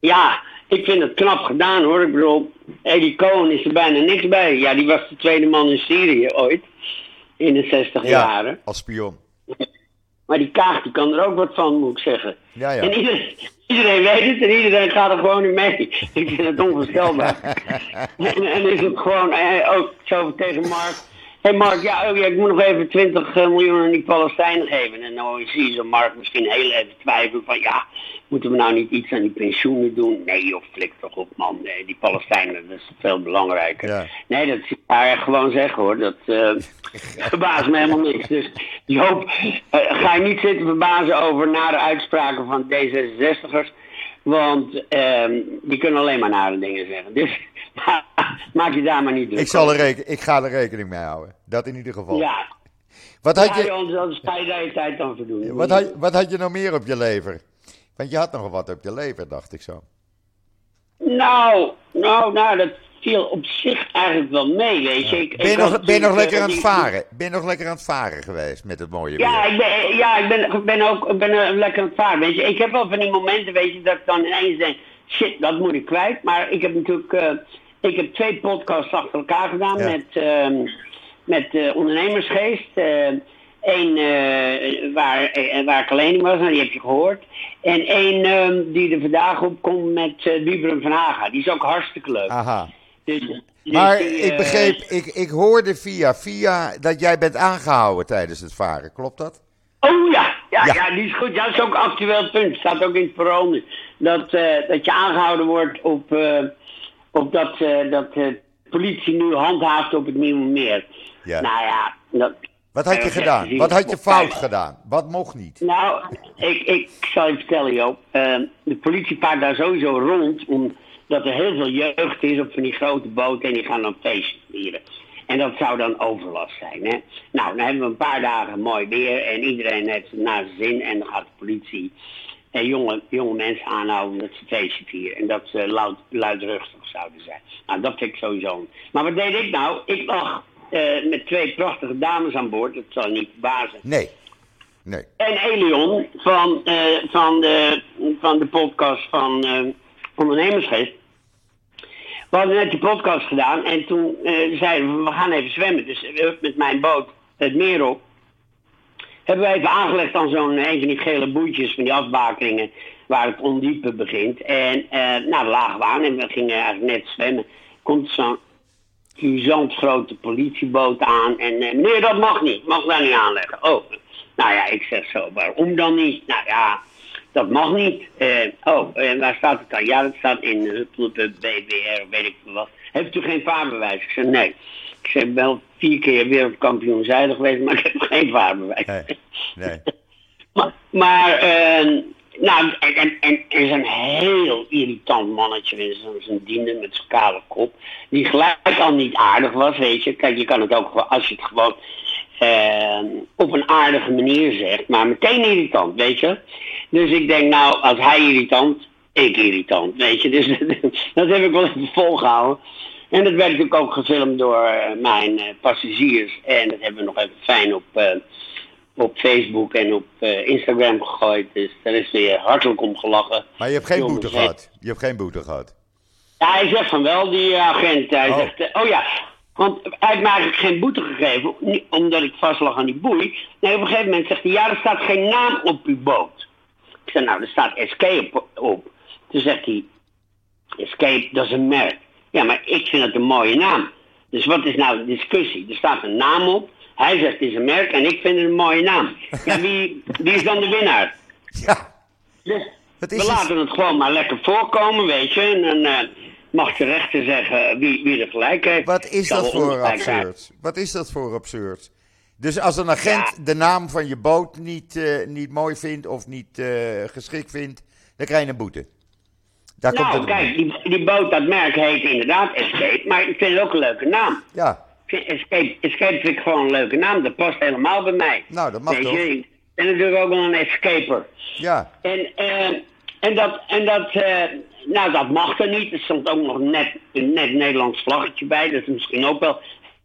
Ja, ik vind het knap gedaan hoor. Ik bedoel, Eddie Cohen is er bijna niks bij. Ja, die was de tweede man in Syrië ooit. In de 60 jaren. Ja, als spion. Maar die Kaag die kan er ook wat van, moet ik zeggen. Ja, ja. En iedereen, iedereen weet het en iedereen gaat er gewoon in mee. Ik vind het onvoorstelbaar. en, en is het gewoon eh, ook zo tegen Mark. Hey Mark, ja, oh ja, ik moet nog even 20 miljoen aan die Palestijnen geven. En dan zie je zo Mark misschien heel even twijfelen van ja, moeten we nou niet iets aan die pensioenen doen? Nee joh, flik toch op man, nee, die Palestijnen, dat is veel belangrijker. Ja. Nee, dat zie ik haar echt gewoon zeggen hoor, dat eh verbaast me helemaal niks. Dus Joop, eh, ga je niet zitten verbazen over nare uitspraken van D66'ers. Want ehm, die kunnen alleen maar nare dingen zeggen. Dus maak je daar maar niet druk Ik, zal er over. reken, ik ga er rekening mee houden. Dat in ieder geval. Ja, Wat, had je, dan sta je daar je tijd aan verdoen. wat, had, wat had je nog meer op je lever? Want je had nog wat op je lever, dacht ik zo. Nou, nou, nou, dat viel op zich eigenlijk wel mee, weet je. Ik, Ben je ik nog, ben je nog lekker eh, aan het varen? Ben je nog lekker aan het varen geweest met het mooie weer? Ja, ik ben, ja, ik ben, ben ook ik ben, eh, lekker aan het varen. Weet je, ik heb wel van die momenten, weet je, dat ik dan ineens denk, shit, dat moet ik kwijt. Maar ik heb natuurlijk, eh, ik heb twee podcasts achter elkaar gedaan Ja. met, ehm, met eh, ondernemersgeest. Eén waar, eh, waar ik alleen was, nou, die heb je gehoord. En één ehm, die er vandaag op komt met uh, van Haga. Die is ook hartstikke leuk. Aha. Dus, dus Maar die, ik eh, begreep, ik, ik hoorde via via dat jij bent aangehouden tijdens het varen. Klopt dat? Oh ja, ja, Ja. ja. die is goed. Ja, dat is ook een actueel punt. Staat ook in het parool nu. Dat, eh, dat je aangehouden wordt op, eh, op dat, eh, dat eh, politie nu handhaaft op het Nieuwe Ja. Nou ja, dat, Wat had je dat gedaan? Wat had je fout gedaan? Wat mocht niet? Nou, ik, ik zal je vertellen, Joop. Eh, de politie vaart daar sowieso rond omdat er heel veel jeugd is op van die grote boten en die gaan dan feestjes vieren. En dat zou dan overlast zijn. Hè? Nou, dan hebben we een paar dagen mooi weer en iedereen heeft het naar zijn zin en dan gaat de politie en jonge, jonge mensen aanhouden dat ze feestje vieren en dat ze luid, luidruchtig zouden zijn. Nou, dat vind ik sowieso. Maar wat deed ik nou? Ik lag eh, met twee prachtige dames aan boord, dat zal niet verbazen. Nee. Nee. En Elion van, eh, van, de, van de podcast van eh, Ondernemersgeest. We hadden net die podcast gedaan en toen eh, zeiden we, we gaan even zwemmen. Dus met mijn boot het meer op. Hebben we even aangelegd aan zo'n een van die gele boeitjes van die afbakeringen waar het ondiepe begint. En eh nou, lagen we aan en we gingen eigenlijk net zwemmen. Komt zo'n cuisant grote politieboot aan. En eh, meneer, dat mag niet. Mag daar niet aanleggen. Oh, nou ja, ik zeg zo, waarom dan niet? Nou ja, dat mag niet. Eh, oh, en waar staat het dan? Ja, dat staat in Huppelpup, BBR, weet ik wat. Heeft u geen vaarbewijs? Ik zeg, nee. Ik ben wel vier keer wereldkampioen zeilen geweest, maar ik heb geen vaarbewijs. Nee. Nee. Maar, maar eh, nou, en, en, en, en zo'n heel irritant mannetje, zo'n zo'n diender met zijn kale kop, die gelijk al niet aardig was, weet je. Kijk, je kan het ook als je het gewoon eh, op een aardige manier zegt, maar meteen irritant, weet je. Dus ik denk, nou, als hij irritant, ik irritant, weet je. Dus dat heb ik wel even volgehouden. En dat werd natuurlijk ook gefilmd door eh, mijn eh, passagiers. En dat hebben we nog even fijn op, eh, op Facebook en op Instagram gegooid. Dus daar is weer hartelijk om gelachen. Maar je hebt geen Jongens, boete gehad. Je hebt geen boete gehad. Ja, hij zegt van wel, die agent. Hij Oh. zegt, oh ja, want hij heeft me eigenlijk geen boete gegeven, niet omdat ik vast lag aan die boei. Nee, op een gegeven moment zegt hij, ja, er staat geen naam op uw boot. Ik zeg, nou, er staat Escape op. Toen zegt hij, Escape, dat is een merk. Ja, maar ik vind het een mooie naam. Dus wat is nou de discussie? Er staat een naam op. Hij zegt het is een merk en ik vind het een mooie naam. Ja, wie, wie is dan de winnaar? Ja. Dus we laten het gewoon maar lekker voorkomen, weet je. En dan eh, mag de rechter zeggen wie, wie er gelijk heeft. Wat is dat voor zijn. absurd? Wat is dat voor absurd? Dus als een agent de naam van je boot niet, uh, niet mooi vindt of niet uh, geschikt vindt, dan krijg je een boete. Daar nou, komt het kijk, die, die, boot, dat merk heet inderdaad Escape, maar ik vind het ook een leuke naam. Ja. Escape, Escape vind ik gewoon een leuke naam, dat past helemaal bij mij. Nou, dat mag Weet toch. Je, ik ben natuurlijk ook wel een escaper. Ja. En, uh, en dat, en dat, uh, nou, dat mag er niet. Er stond ook nog net een net Nederlands vlaggetje bij. Dat is misschien ook wel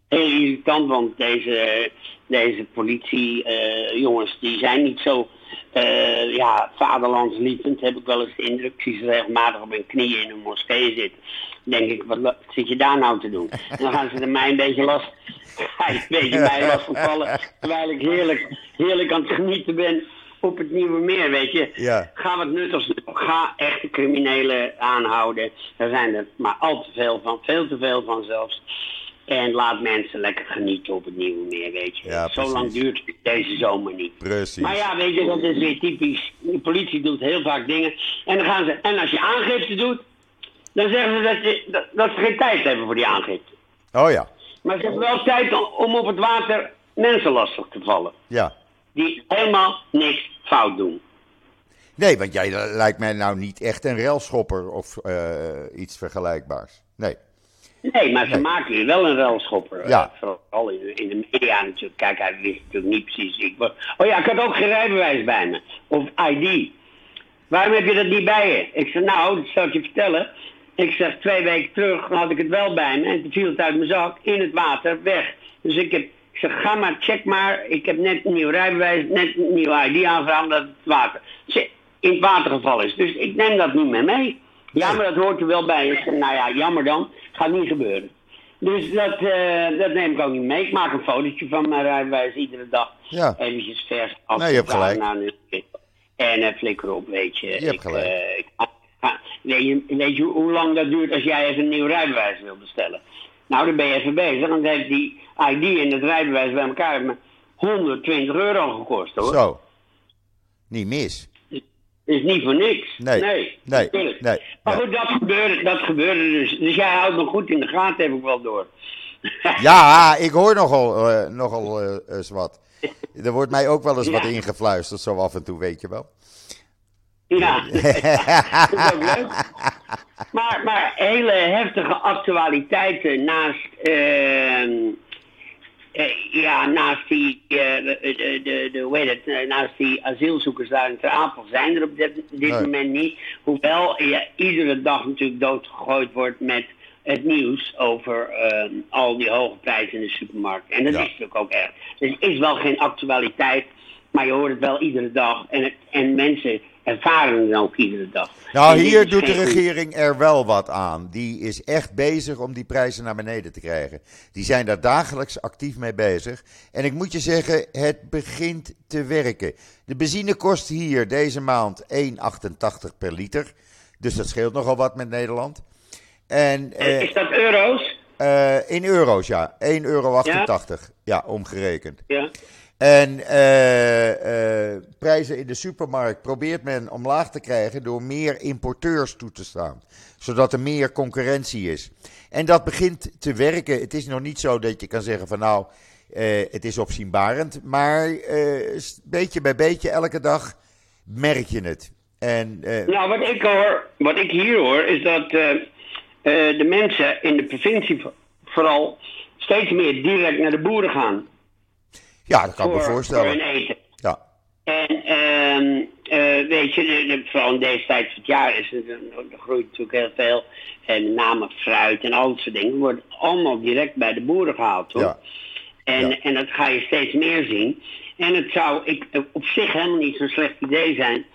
heel irritant, want deze, deze politiejongens, uh, die zijn niet zo uh, ja, vaderlandslievend, heb ik wel eens de indruk. Ik zie regelmatig op hun knieën in een moskee zitten. denk ik, wat zit je daar nou te doen? En dan gaan ze er mij een beetje last, een beetje mij last vallen, terwijl ik heerlijk, heerlijk aan het genieten ben op het Nieuwe Meer, weet je. Ja. Ga wat nuttigs doen. Ga echte criminelen aanhouden. Daar zijn er maar al te veel van, veel te veel van zelfs. En laat mensen lekker genieten op het Nieuwe Meer, weet je. Ja, Zo lang duurt deze zomer niet. Precies. Maar ja, weet je, dat is weer typisch. De politie doet heel vaak dingen. En, dan gaan ze, en als je aangifte doet, dan zeggen ze dat, je, dat, dat ze geen tijd hebben voor die aangifte. Oh ja. Maar ze hebben wel tijd om op het water mensen lastig te vallen. Ja. Die helemaal niks fout doen. Nee, want jij lijkt mij nou niet echt een railschopper of uh, iets vergelijkbaars. Nee. Nee, maar ze maken hier wel een railschopper. Ja. Uh, vooral in, in, de media natuurlijk. Kijk, hij wist natuurlijk niet precies. Ik was... Oh ja, ik had ook geen rijbewijs bij me. Of ID. Waarom heb je dat niet bij je? Ik zeg, nou, dat zal ik je vertellen. Ik zeg, twee weken terug had ik het wel bij me. En toen viel het uit mijn zak, in het water, weg. Dus ik heb ik zeg, ga maar, check maar. Ik heb net een nieuw rijbewijs, net een nieuwe ID aangevraagd dat het water in het water gevallen is. Dus ik neem dat niet meer mee. Ja, maar dat hoort er wel bij. Ik zeg, nou ja, jammer dan. Gaat niet gebeuren. Dus dat, uh, dat neem ik ook niet mee. Ik maak een fotootje van mijn rijbewijs iedere dag. Ja. Eventjes vers af. Nee, je hebt gelijk. En uh, flikker op, weet je. Je hebt gelijk. Uh, ik, weet, je, weet je hoe lang dat duurt als jij even een nieuw rijbewijs wil bestellen? Nou, dan ben je even bezig. Dan heeft die ID en het rijbewijs bij elkaar me 120 euro gekost hoor. Zo. Niet mis. Is niet voor niks. Nee. Nee. nee. nee. Maar goed, dat gebeurde, dat gebeurde dus. Dus jij houdt me goed in de gaten, heb ik wel door. ja, ik hoor nogal, uh, nogal uh, eens wat. Er wordt mij ook wel eens wat ingefluisterd, zo af en toe, weet je wel. Ja, dat is ook leuk. Maar, maar hele heftige actualiteiten naast, uh, ja, naast die, de, de, de, hoe heet het, naast die asielzoekers daar in Ter Apel zijn er op dit, dit moment niet. Hoewel ja, iedere dag natuurlijk doodgegooid wordt met het nieuws over uh, al die hoge prijzen in de supermarkt. En dat is natuurlijk ook echt. Dus het is wel geen actualiteit, maar je hoort het wel iedere dag. En, het, en mensen ervaren het ook iedere dag. Nou, hier doet de regering er wel wat aan. Die is echt bezig om die prijzen naar beneden te krijgen. Die zijn daar dagelijks actief mee bezig. En ik moet je zeggen, het begint te werken. De benzine kost hier deze maand 1,88 per liter. Dus dat scheelt nogal wat met Nederland. En, eh, is dat euro's? Uh, in euro's, ja. 1,88 euro. Ja? ja, omgerekend. Ja. En uh, uh, prijzen in de supermarkt probeert men omlaag te krijgen door meer importeurs toe te staan. Zodat er meer concurrentie is. En dat begint te werken. Het is nog niet zo dat je kan zeggen van nou, uh, het is opzienbarend. Maar beetje bij beetje, elke dag merk je het. En, nou, wat ik hoor, wat ik hier hoor, is dat de mensen in de provincie vooral steeds meer direct naar de boeren gaan. Ja, dat kan ik me voorstellen. Voor hun eten. Ja. En um, uh, weet je, de, de, vooral in deze tijd van het jaar is er, er groeit natuurlijk heel veel. En met name fruit en al dat soort dingen wordt allemaal direct bij de boeren gehaald, hoor. Ja. En, Ja. en dat ga je steeds meer zien. En het zou ik, op zich helemaal niet zo'n slecht idee zijn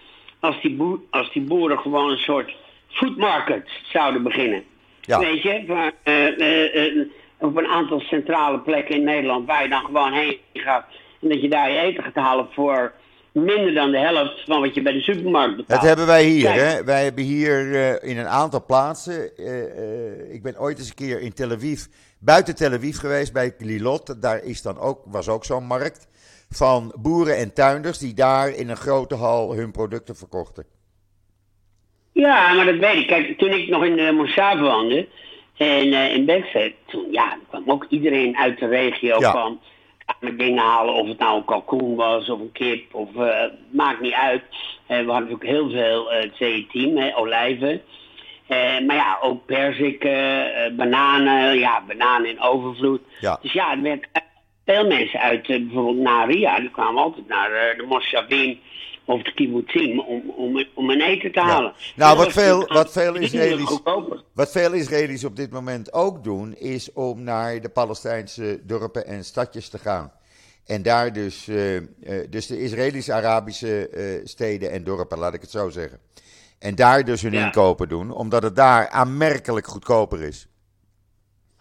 als die, boer, als die boeren gewoon een soort food market zouden beginnen. Ja. Weet je, waar, eh, eh, eh, op een aantal centrale plekken in Nederland waar je dan gewoon heen gaat. En dat je daar je eten gaat halen voor minder dan de helft van wat je bij de supermarkt betaalt. Dat hebben wij hier. Kijk. Hè? Wij hebben hier eh, in een aantal plaatsen. eh, eh, ik ben ooit eens een keer in Tel Aviv, buiten Tel Aviv geweest bij Lilot. Daar is dan ook, was ook zo'n markt van boeren en tuinders die daar in een grote hal hun producten verkochten. Ja, maar dat weet ik. Kijk, toen ik nog in de Moshav woonde, en uh, in Bedford, toen ja, kwam ook iedereen uit de regio Ja. van met dingen halen, of het nou een kalkoen was of een kip, of uh, maakt niet uit. we hadden natuurlijk heel veel CE-team, olijven. maar ja, ook perziken, bananen, ja, bananen in overvloed. Ja. Dus ja, het werd veel mensen uit bijvoorbeeld Naria, die kwamen altijd naar de Moshavim of de kibbutzim om, om, om een eten te halen. Nou, wat veel, wat, veel Israëli's, wat veel Israëli's op dit moment ook doen, is om naar de Palestijnse dorpen en stadjes te gaan. En daar dus, uh, uh, dus de Israëlisch-Arabische uh, steden en dorpen, laat ik het zo zeggen. En daar dus hun ja. inkopen doen, omdat het daar aanmerkelijk goedkoper is.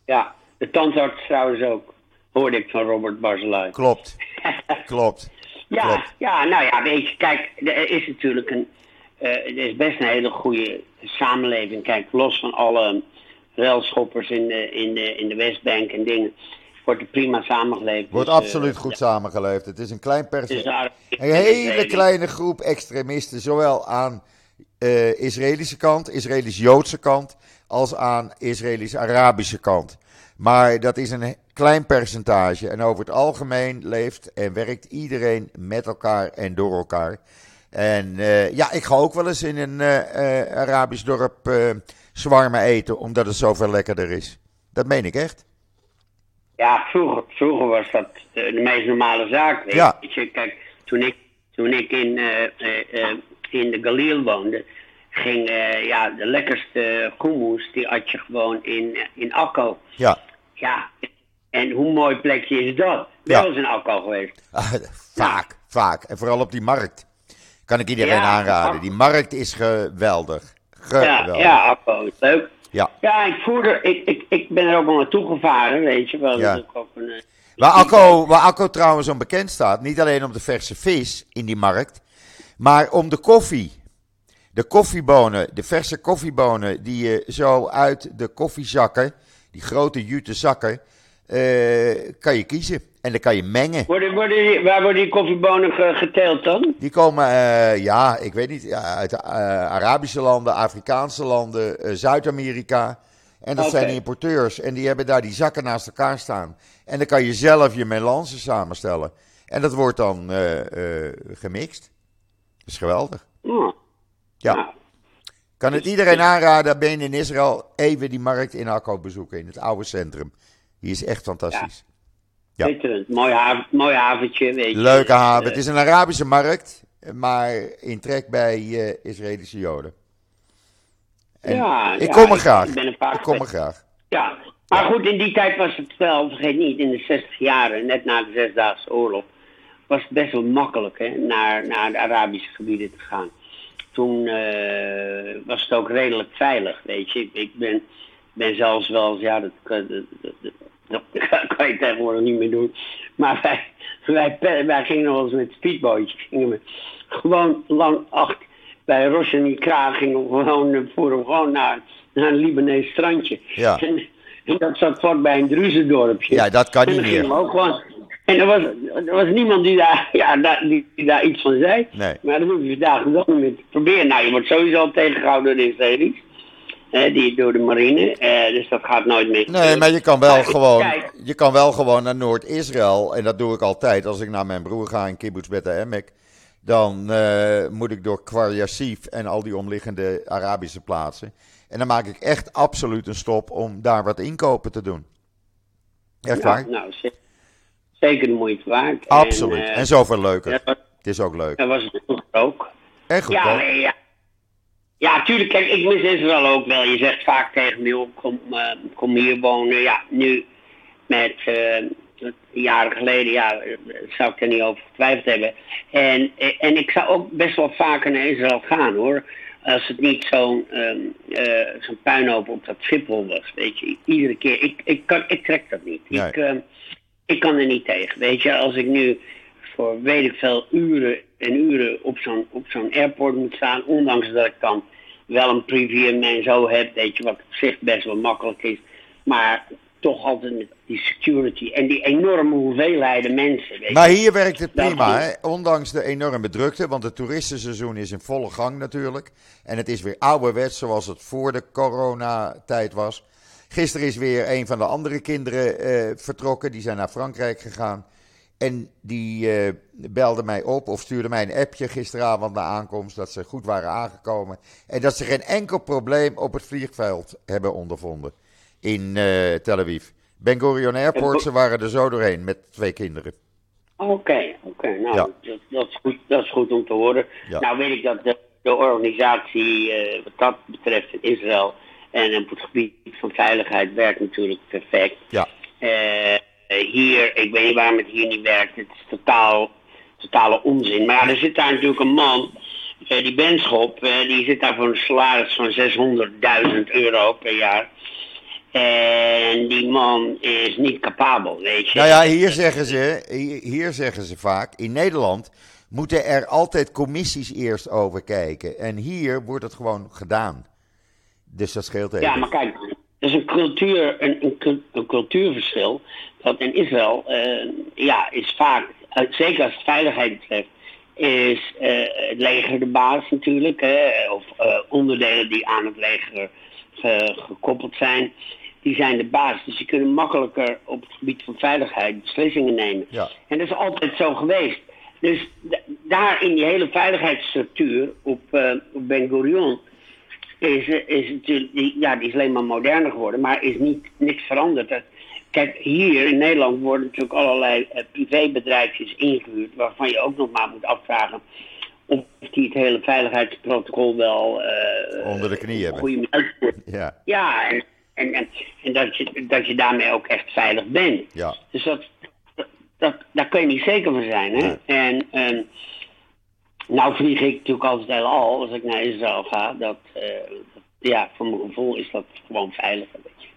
Ja, de tandarts trouwens ook, hoorde ik van Robert Barzilai. Klopt, klopt. Ja, ja, nou ja, weet je, kijk, er is natuurlijk een, uh, er is best een hele goede samenleving. Kijk, los van alle relschoppers in de, in, de, in de Westbank en dingen, wordt er prima samengeleefd. Wordt dus, absoluut uh, goed ja. samengeleefd. Het is een klein percentage. Een hele kleine groep extremisten, zowel aan uh, Israëlische kant, Israëlisch-Joodse kant, als aan Israëlisch-Arabische kant. Maar dat is een klein percentage. En over het algemeen leeft en werkt iedereen met elkaar en door elkaar. En uh, ja, ik ga ook wel eens in een uh, uh, Arabisch dorp zwarmen eten, omdat het zoveel lekkerder is. Dat meen ik echt. Ja, vroeger, vroeger was dat de meest normale zaak. Weet ja. je, kijk, toen ik, toen ik in, in de Galil woonde, ging ja, de lekkerste hummus, die had je gewoon in, in Akko. Ja. Ja, en hoe mooi plekje is dat? Wel eens in Akko geweest. vaak, ja. vaak. En vooral op die markt. Kan ik iedereen ja, aanraden. Die markt is geweldig. geweldig. Ja, ja Akko is leuk. Ja, ja ik, voerde, ik, ik, ik ben er ook wel naartoe gevaren, weet je wel. Ja. Ook een, uh, waar, Akko, waar Akko trouwens om bekend staat, niet alleen om de verse vis in die markt, maar om de koffie. De koffiebonen, de verse koffiebonen die je zo uit de koffiezakken, die grote jute zakken, uh, kan je kiezen. En dan kan je mengen. Worden, worden die, waar worden die koffiebonen geteeld dan? Die komen, uh, ja, ik weet niet, ja, uit uh, Arabische landen, Afrikaanse landen, Zuid-Amerika. En dat okay. zijn importeurs. En die hebben daar die zakken naast elkaar staan. En dan kan je zelf je melange samenstellen. En dat wordt dan gemixt. Dat is geweldig. Oh. Ja. Kan het iedereen aanraden, ben je in Israël, even die markt in Akko bezoeken, in het oude centrum. Die is echt fantastisch. Ja. ja. Mooi, haven, mooi haventje. Weet je. Leuke haven. Uh, het is een Arabische markt, maar in trek bij uh, Israëlische Joden. En ja, ik ja, kom er graag. Ik, ben een paar ik kom er graag. Ja, maar ja. goed, in die tijd was het wel, vergeet niet, in de 60 jaren, net na de Zesdaagse Oorlog, was het best wel makkelijk hè, naar, naar de Arabische gebieden te gaan. Toen uh, was het ook redelijk veilig, weet je. Ik ben ben zelfs wel ja, dat, dat, dat, dat, kan je tegenwoordig niet meer doen. Maar wij, wij, wij gingen nog eens met speedbootjes, gingen we gewoon lang acht bij Rosh en Ikra gingen we gewoon, voeren we gewoon naar, naar een Libanees strandje. Ja. En, en dat zat vlak bij een Druzendorpje. Ja, dat kan niet en meer. Ook gewoon, en er was, er was niemand die daar, ja, die, die daar iets van zei. Nee. Maar dat hoef je vandaag de dag niet meer te proberen. Nou, je wordt sowieso tegengehouden door de Israëli's. Hè, die door de marine, eh, dus dat gaat nooit meer. Nee, maar je kan wel Maar gewoon, kijk- je kan wel gewoon naar Noord-Israël. En dat doe ik altijd als ik naar mijn broer ga in Kibbutz Bet Emek. Dan eh, moet ik door Kwar Yassif en al die omliggende Arabische plaatsen. En dan maak ik echt absoluut een stop om daar wat inkopen te doen. Echt waar? Nou, nou, ze- zeker de moeite waard. Absoluut. En, eh, En zoveel leuker. dat was, Het is ook leuk. dat was het ook. En goed, Ja, nee, ja. Ja, tuurlijk. Kijk, ik mis Israël ook wel. Je zegt vaak tegen me, kom, eh, kom hier wonen. Ja, nu met eh, jaren geleden, ja, eh, zou ik er niet over getwijfeld hebben. En, en ik zou ook best wel vaker naar Israël gaan, hoor. Als het niet zo'n ehm, eh, zo'n puinhoop op dat Schiphol was, weet je. Iedere keer. Ik, ik, kan, ik trek dat niet. Nee. Ik, ehm, ik kan er niet tegen. Weet je, als ik nu voor weet ik veel uren en uren op zo'n op zo'n airport moet staan, ondanks dat ik dan wel een preview en zo heb, weet je, wat op zich best wel makkelijk is, maar toch altijd met die security en die enorme hoeveelheden mensen. Weet Maar hier werkt het prima, hè? ondanks de enorme drukte, want het toeristenseizoen is in volle gang natuurlijk. En het is weer ouderwets zoals het voor de coronatijd was. Gisteren is weer een van de andere kinderen eh, vertrokken, die zijn naar Frankrijk gegaan. En die uh, belde mij op of stuurde mij een appje gisteravond na aankomst dat ze goed waren aangekomen. En dat ze geen enkel probleem op het vliegveld hebben ondervonden in uh, Tel Aviv. Ben Gurion Airport, ze waren er zo doorheen met twee kinderen. Oké, oké. Nou, dat, dat, is goed, dat is goed om te horen. Nou weet ik dat de, de organisatie uh, wat dat betreft in Israël en op het gebied van veiligheid werkt natuurlijk perfect. Ja. hier, ik weet niet waarom het hier niet werkt. Het is totaal, totale onzin. Maar ja, er zit daar natuurlijk een man, die Benschop, die zit daar voor een salaris van 600.000 euro per jaar. En die man is niet capabel, weet je. Nou ja, hier zeggen ze, hier zeggen ze vaak, in Nederland moeten er altijd commissies eerst over kijken. En hier wordt het gewoon gedaan. Dus dat scheelt even. Ja, maar kijk, er is een, cultuur, een, een, een cultuurverschil. Dat in Israël, uh, ja, is vaak, uh, zeker als het veiligheid betreft, is uh, het leger de baas natuurlijk. Hè, of onderdelen die aan het leger gekoppeld zijn die zijn de baas. Dus die kunnen makkelijker op het gebied van veiligheid beslissingen nemen. Ja. En dat is altijd zo geweest. Dus daar in die hele veiligheidsstructuur op, op Ben Gurion is, is natuurlijk, ja, die is alleen maar moderner geworden, maar is niet niks veranderd. Kijk, hier in Nederland worden natuurlijk allerlei uh, privébedrijfjes ingehuurd, waarvan je ook nog maar moet afvragen of die het hele veiligheidsprotocol wel uh, onder de knie hebben. Ja, ja en en, en, en dat, je, dat je daarmee ook echt veilig bent. Ja. Dus dat, dat, daar kun je niet zeker van zijn. Hè? En um, nou vlieg ik natuurlijk altijd heel al als ik naar Israël ga. Dat, uh, ja, voor mijn gevoel is dat gewoon veiliger. Weet je.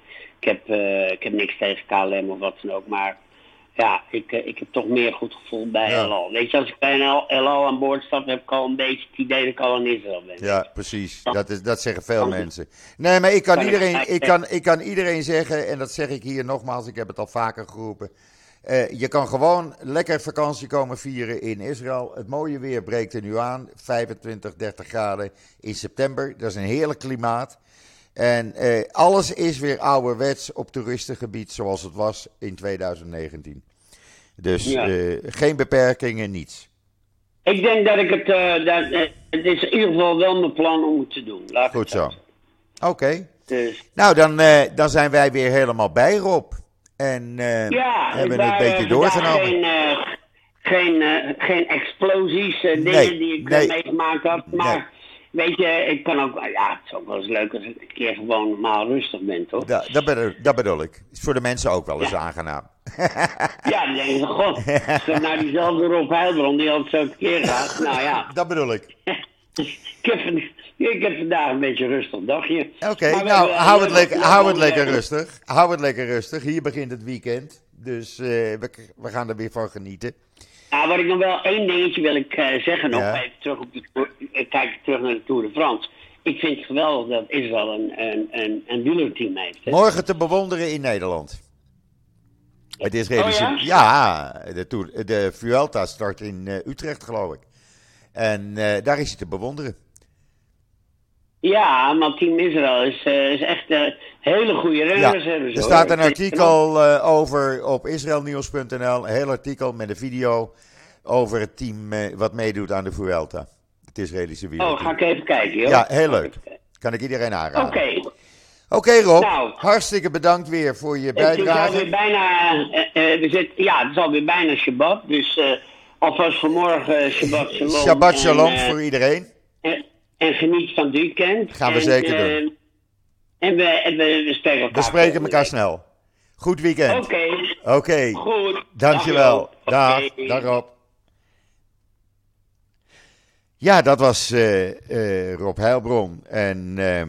Ik, heb, uh, ik heb niks tegen KLM of wat dan ook, maar ja, ik, ik heb toch meer goed gevoel bij ja. Weet je, als ik bij een LO aan boord stap, heb ik al een beetje het idee dat ik al in Israël ben. Ja, precies. Dat, is, dat zeggen veel mensen. Nee, maar ik kan, iedereen, ik, kan, ik kan iedereen zeggen, en dat zeg ik hier nogmaals, ik heb het al vaker geroepen. Uh, je kan gewoon lekker vakantie komen vieren in Israël. Het mooie weer breekt er nu aan. 25, 30 graden in september. Dat is een heerlijk klimaat. En uh, alles is weer ouderwets op toeristengebied zoals het was in 2019. Dus ja. uh, geen beperkingen, niets. Ik denk dat ik het. Dat, het is in ieder geval wel mijn plan om het te doen. Laat Goed zo. Oké. Okay. Dus. Nou, dan, dan zijn wij weer helemaal bij, Rob. En ja, hebben het een beetje doorgenomen. Geen, geen, geen explosies, dingen nee, die ik nee, meegemaakt had. Maar. Nee. Weet je, ik kan ook, ja, het is ook wel eens leuk als ik een keer gewoon normaal rustig ben, toch? Ja, dat, bedoel, dat bedoel ik. Is voor de mensen ook wel eens ja. aangenaam. ja, dan denk je, god, nou diezelfde Rob Heilbron die altijd zo keer gaat. Nou ja. Dat bedoel ik. ik, heb, ik heb vandaag een beetje rustig dagje. Oké, okay, nou, hou het, lekker, hou het lekker rustig. Hou het lekker rustig. Hier begint het weekend. Dus uh, we, we gaan er weer van genieten. Nou, wat ik nog wel één dingetje wil ik uh, zeggen nog. Ja. Even terug op die, kijk terug naar de Tour de France. Ik vind het geweldig dat Israël een, een, een, een wielerteam heeft. Hè? Morgen te bewonderen in Nederland. Het Israëlische... Oh, ja? ja, de, Tour, de Vuelta start in uh, Utrecht, geloof ik. En daar is hij te bewonderen. Ja, maar Team Israël is, uh, is echt een hele goede renners. Ja, er staat een artikel uh, over op israelnieuws.nl, een heel artikel met een video over het team uh, wat meedoet aan de Vuelta. Het Israëlische wielerteam. Oh, ga ik even kijken, joh. Ja, heel leuk. Kan ik iedereen aanraden. Oké. Okay. Oké okay, Rob, nou, hartstikke bedankt weer voor je bijdrage. Het is alweer bijna, we zitten, ja, het is alweer bijna Shabbat, dus alvast vanmorgen Shabbat Shalom. Shabbat Shalom en, voor iedereen. En, en geniet van het weekend. Gaan we en, zeker doen. En we, en we, we spreken elkaar. We spreken elkaar snel. Goed weekend. Oké. Okay. Oké. Okay. Goed. Dankjewel. Dag. Okay. Dag Rob. Ja, dat was uh, uh, Rob Heilbron. En uh,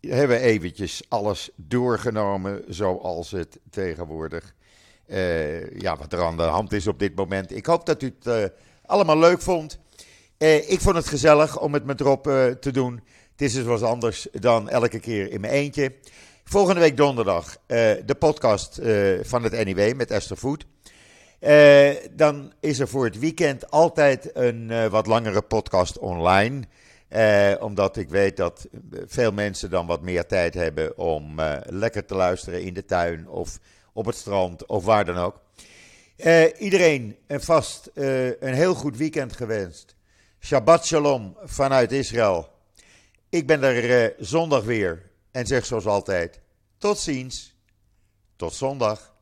hebben eventjes alles doorgenomen zoals het tegenwoordig, ja, wat er aan de hand is op dit moment. Ik hoop dat u het allemaal leuk vond. Uh, ik vond het gezellig om het met Rob uh, te doen. Het is dus wat anders dan elke keer in mijn eentje. Volgende week donderdag uh, de podcast van het NIW met Esther Voet. dan is er voor het weekend altijd een wat langere podcast online. omdat ik weet dat veel mensen dan wat meer tijd hebben om lekker te luisteren in de tuin of op het strand of waar dan ook. iedereen een vast een heel goed weekend gewenst. Shabbat shalom vanuit Israël. Ik ben er zondag weer en zeg zoals altijd: tot ziens, tot zondag.